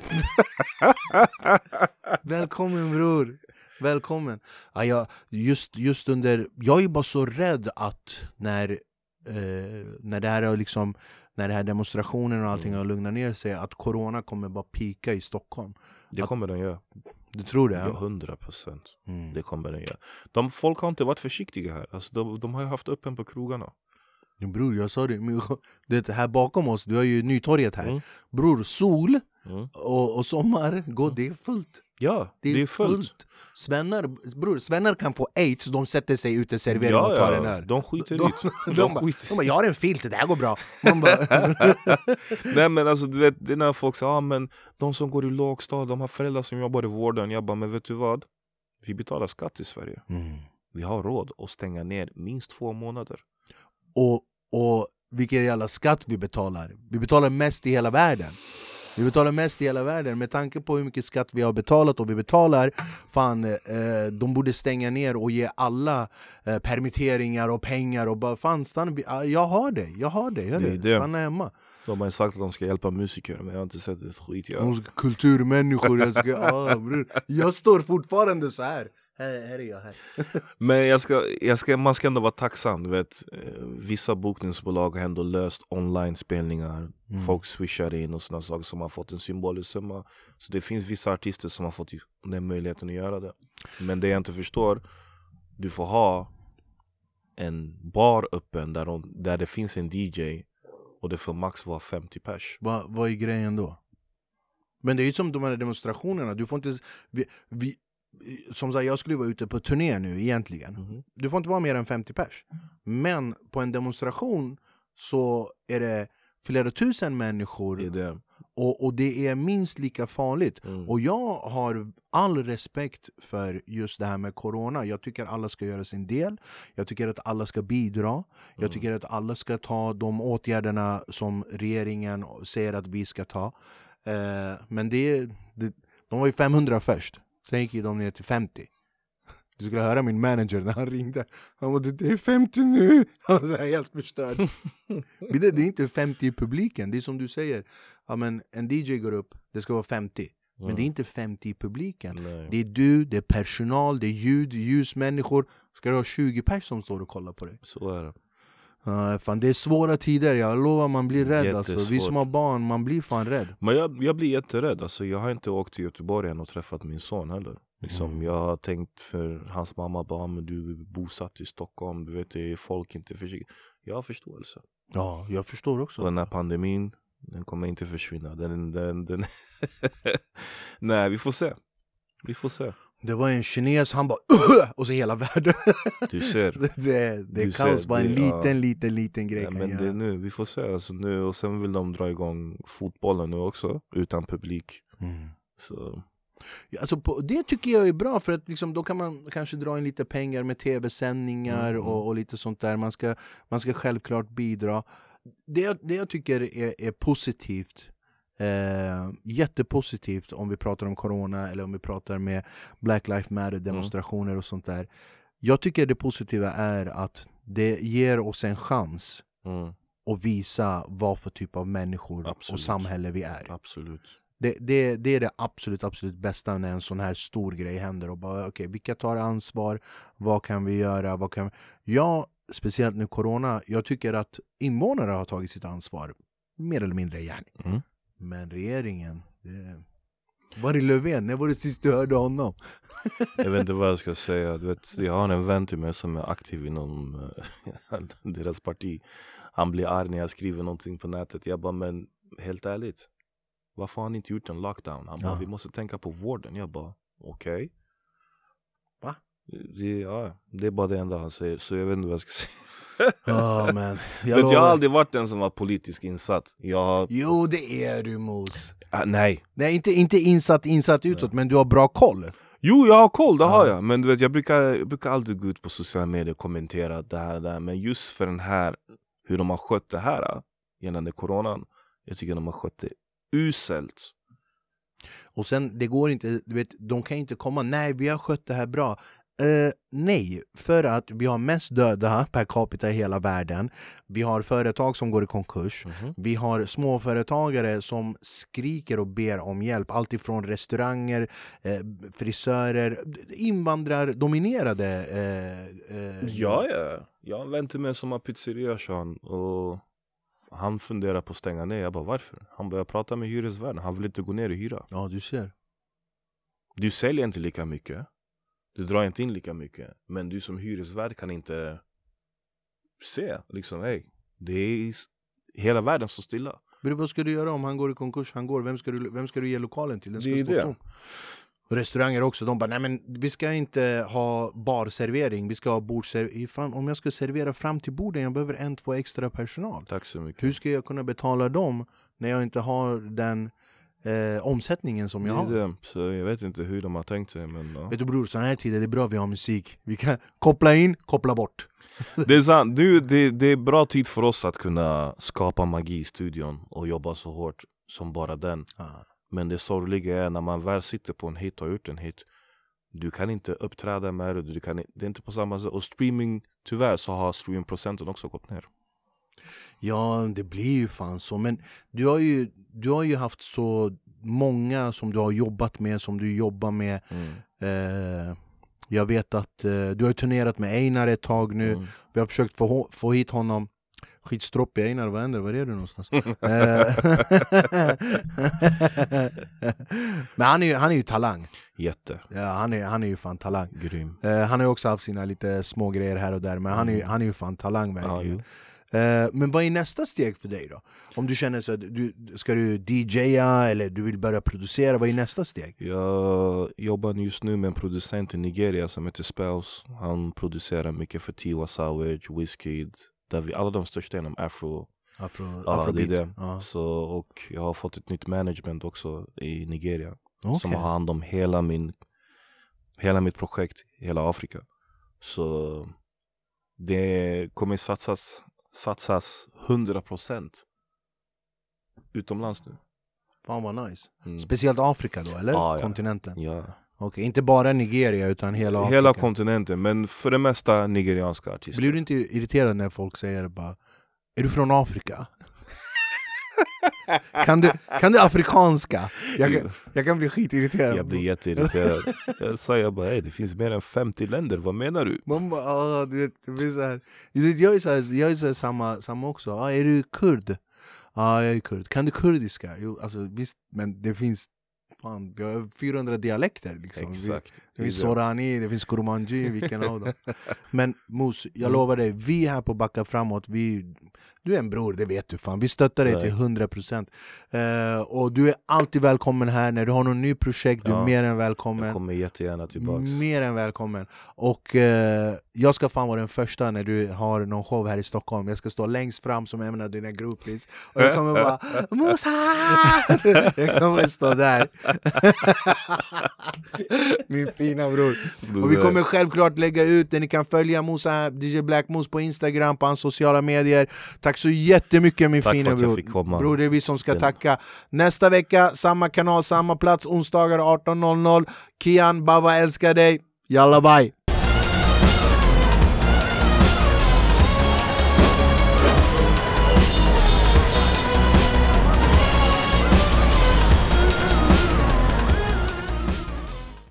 Välkommen bror! Välkommen! Ja, jag, just, just under, jag är bara så rädd att när, eh, när det här är liksom när det här demonstrationen och allting Mm. har lugnat ner sig att corona kommer bara pika i Stockholm. Det Att- kommer den göra. Du tror det? Ja, hundra procent. Mm. Det kommer den göra. De, folk har inte varit försiktiga här. Alltså, de, de har ju haft öppen på krogarna. Ja, Bror, jag sa det, men, [LAUGHS] det här bakom oss, du har ju Nytorget här. Mm. Bror, sol Mm. och, och sommar, gå, det är fullt. Ja, Det är, fullt. Svennar, bror, svennar kan få aids, de sätter sig ute i serveringen Ja, och tar ja, en öl. de skiter i det. [LAUGHS] De, De skiter de bara, jag har en filt, det här går bra. [LAUGHS] Nej men alltså du vet, det är när folk säger ah, men de som går i lågstad, de har föräldrar som jobbar i vården. Jag bara, men vet du vad? Vi betalar skatt i Sverige. mm. Vi har råd att stänga ner minst två månader. Och, och vilken jävla skatt vi betalar. Vi betalar mest i hela världen. Vi betalar mest i hela världen med tanke på hur mycket skatt vi har betalat och vi betalar Fan, eh, de borde stänga ner och ge alla eh, permitteringar och pengar och bara fan stanna, jag har det, jag har det, jag Det är det. stanna hemma De har sagt att de ska hjälpa musiker, men jag har inte sett ett skit. Jag. De ska- Kulturmänniskor, jag ska, [LAUGHS] ah, bror. Jag står fortfarande så här. Här, här är jag här [LAUGHS] Men jag ska, jag ska, man ska ändå vara tacksam. Du vet, eh, vissa bokningsbolag har ändå löst online-spelningar. Mm. Folk swishar in och sådana saker som har fått en symbolisk summa. Så det finns vissa artister som har fått den möjligheten att göra det. Men det jag inte förstår, du får ha en bar öppen där, de, där det finns en DJ och det får max vara 50 pers. Va, Vad är grejen då? Men det är ju som de här demonstrationerna, du får inte... Vi, vi, som sagt, jag skulle vara ute på turné nu egentligen Mhm. Du får inte vara mer än 50 pers Men på en demonstration så är det flera tusen människor Det det. och, och det är minst lika farligt Mm. Och jag har all respekt för just det här med corona Jag tycker alla ska göra sin del Jag tycker att alla ska bidra Jag Mm. tycker att alla ska ta de åtgärderna som regeringen säger att vi ska ta eh, Men det, det, de var ju 500 först Sen gick ju de ner till 50 Du skulle höra min manager när han ringde. Han bara det är 50 nu! [LAUGHS] Han var helt förstörd. [LAUGHS] Men det, det är inte 50 i publiken, det är som du säger. Ja, men En DJ går upp, det ska vara 50 Men det är inte 50 i publiken. Nej. Det är du, det är personal, det är ljud, ljusmänniskor. Ska du ha 20 pers som står och kollar på dig? Så är det. Uh, fan, det är svåra tider, jag lovar man blir rädd alltså. Vi som har barn, man blir fan rädd Men jag, jag blir jätterädd. Alltså, jag har inte åkt till Göteborg än och träffat min son heller. Liksom, Mm. Jag har tänkt för hans mamma bara, men du är bosatt i Stockholm, du vet det är folk inte försiktiga. Jag har förståelse. Ja, jag förstår också Och den här pandemin, den kommer inte försvinna. Den, den, den [LAUGHS] Nej, vi får se. Vi får se. Det var en kines, han bara och så hela världen [LAUGHS] Du ser. Det, det, är kaos, bara en liten, ja. liten, liten grej Ja, kan men göra det nu, vi får se. Alltså, nu, och sen vill de dra igång fotbollen nu också, utan publik. mm. Så, Ja, Alltså på, det tycker jag är bra för att liksom, då kan man kanske dra in lite pengar med tv-sändningar Mm. och, och lite sånt där. Man ska, man ska självklart bidra. Det, det jag tycker är, är positivt, eh, jättepositivt om vi pratar om corona eller om vi pratar med Black Lives Matter demonstrationer och sånt där. Jag tycker det positiva är att det ger oss en chans mm, att visa vad för typ av människor och Absolut. samhälle vi är. absolut. Det, det, det är det absolut, absolut bästa när en sån här stor grej händer. Och bara, okay, vilka tar ansvar? Vad kan vi göra? Vad kan vi... Jag, speciellt nu corona, jag tycker att invånare har tagit sitt ansvar. Mer eller mindre gärning. Mm. Men regeringen, det, Var är Löfven? När var det sist du hörde honom? [LAUGHS] Jag vet inte vad jag ska säga. Du vet, jag har en vän till mig som är aktiv inom eh, [LAUGHS] deras parti. Han blir arg när jag skriver någonting på nätet. Jag bara, men helt ärligt. Varför har ni inte gjort en lockdown? Han bara, Ja. vi måste tänka på vården. Jag bara, okej. Va? Det, ja, det är bara det enda han säger. Så jag vet inte vad jag ska säga. [LAUGHS] Ja men, Jag, vet, jag har aldrig varit den som var politiskt insatt. Jag har, Jo det är du Mos. ah, nej. Nej inte, inte insatt, insatt utåt men du har bra koll. Jo, jag har koll, det har Ja. jag. Men du vet, jag brukar, jag brukar alltid gå ut på sociala medier och kommentera det här och det här. Men just för den här, hur de har skött det här äh, gällande coronan. Jag tycker de har skött det uselt. Och sen, det går inte, du vet, de kan inte komma nej vi har skött det här bra. Eh, nej, för att vi har mest döda per capita i hela världen. Vi har företag som går i konkurs. Vi har småföretagare som skriker och ber om hjälp. Allt ifrån restauranger, eh, frisörer, invandrardominerade eh, eh, Ja, ja. Jag har en vän till mig som har pizzeria Sean, och han funderar på att stänga ner. Jag bara varför? Han börjar prata med hyresvärden, han vill inte gå ner i hyra. Ja, du ser. Du säljer inte lika mycket. Du drar inte in lika mycket. Men du som hyresvärd kan inte se liksom, hej, det är hela världen står stilla. Men vad ska du göra om han går i konkurs? Han går, vem ska du, vem ska du ge lokalen till? Den ska Det är stå det. tom. Restauranger också, de bara nej men vi ska inte ha barservering, vi ska ha bordsservering. Fan, Om jag ska servera fram till borden, jag behöver en, två extra personal. Tack så mycket. Hur ska jag kunna betala dem när jag inte har den eh, omsättningen som det jag har? det. Så jag vet inte hur de har tänkt sig men ja. Vet du bror, sådana här tider det är bra vi har musik. Vi kan koppla in, koppla bort. Det är sant, du, det, det är bra tid för oss att kunna skapa magi i studion och jobba så hårt som bara den. Ah. Men det sorgliga är när man väl sitter på en hit och har gjort en hit Du kan inte uppträda med det, du kan, det är inte på samma sätt Och streaming, tyvärr så har streamingprocenten också gått ner Ja, det blir ju fan så. Men du har ju, du har ju haft så många som du har jobbat med, som du jobbar med. Eh, jag vet att eh, du har turnerat med Einar ett tag nu. Mm. Vi har försökt få, få hit honom. Skitstroppig Einar, vad händer? Var är du någonstans? [LAUGHS] Eh, [LAUGHS] Men han är, ju, han är ju talang. Jätte, Ja, han, är, han är ju fan talang. grym Eh, han har ju också haft sina lite små grejer här och där, men han är, Mm. han är ju fan talang ja, verkligen. jo. Eh, men vad är nästa steg för dig då? Om du känner så att du, ska du DJa eller du vill börja producera, vad är nästa steg? Jag jobbar just nu med en producent i Nigeria som heter Spells Han producerar mycket för Tiwa Savage, Wizkid Alla de största inom afro Afro, Ja, det är det. Ja. Så, och jag har fått ett nytt management också i Nigeria Okej. Som har hand om hela, min, hela mitt projekt, hela Afrika Så det kommer satsas, satsas 100% utomlands nu Fan vad nice. Mm. Speciellt Afrika då, eller? Ja. Kontinenten? Ja. Okej, inte bara Nigeria utan hela Afrika? Hela kontinenten, men för det mesta nigerianska artister Blir du inte irriterad när folk säger bara Är du från Afrika? [LAUGHS] kan, du, kan du afrikanska? Jag kan, jag kan bli skitirriterad Jag blir jätteirriterad Jag säger bara "Hey, det finns mer än 50 länder, vad menar du? Man bara, ah, du vet, det blir så här. Du vet, Jag är, så här, jag är så här, samma, samma också. Ah, är du kurd? Ja, ah, jag är kurd. Kan du kurdiska? Jo, alltså, visst, men det finns fan, vi har 400 dialekter. Liksom. Exakt Det finns Sorani, det finns Kurmanji, vilken av dem? [LAUGHS] Men Mos, jag Mm. lovar dig, vi här på Backa Framåt, vi, du är en bror, det vet du fan. Vi stöttar dig till 100% uh, Och du är alltid välkommen här, när du har något nytt projekt, du är Ja, mer än välkommen. Jag kommer jättegärna tillbaks Mer än välkommen. Och eh, jag ska fan vara den första när du har någon show här i Stockholm. Jag ska stå längst fram som en av dina groupies. Och jag kommer bara [LAUGHS] Musa! [LAUGHS] jag kommer stå där. Min fina bror. Och vi kommer självklart lägga ut det. Ni kan följa Musa, DJ Black Moose på Instagram, på hans sociala medier. Tack så jättemycket min Tack fina bror. fick komma. Bror, det är vi som ska tacka. Nästa vecka, samma kanal, samma plats, onsdagar 18.00. Kian, Baba älskar dig. Jalla bye!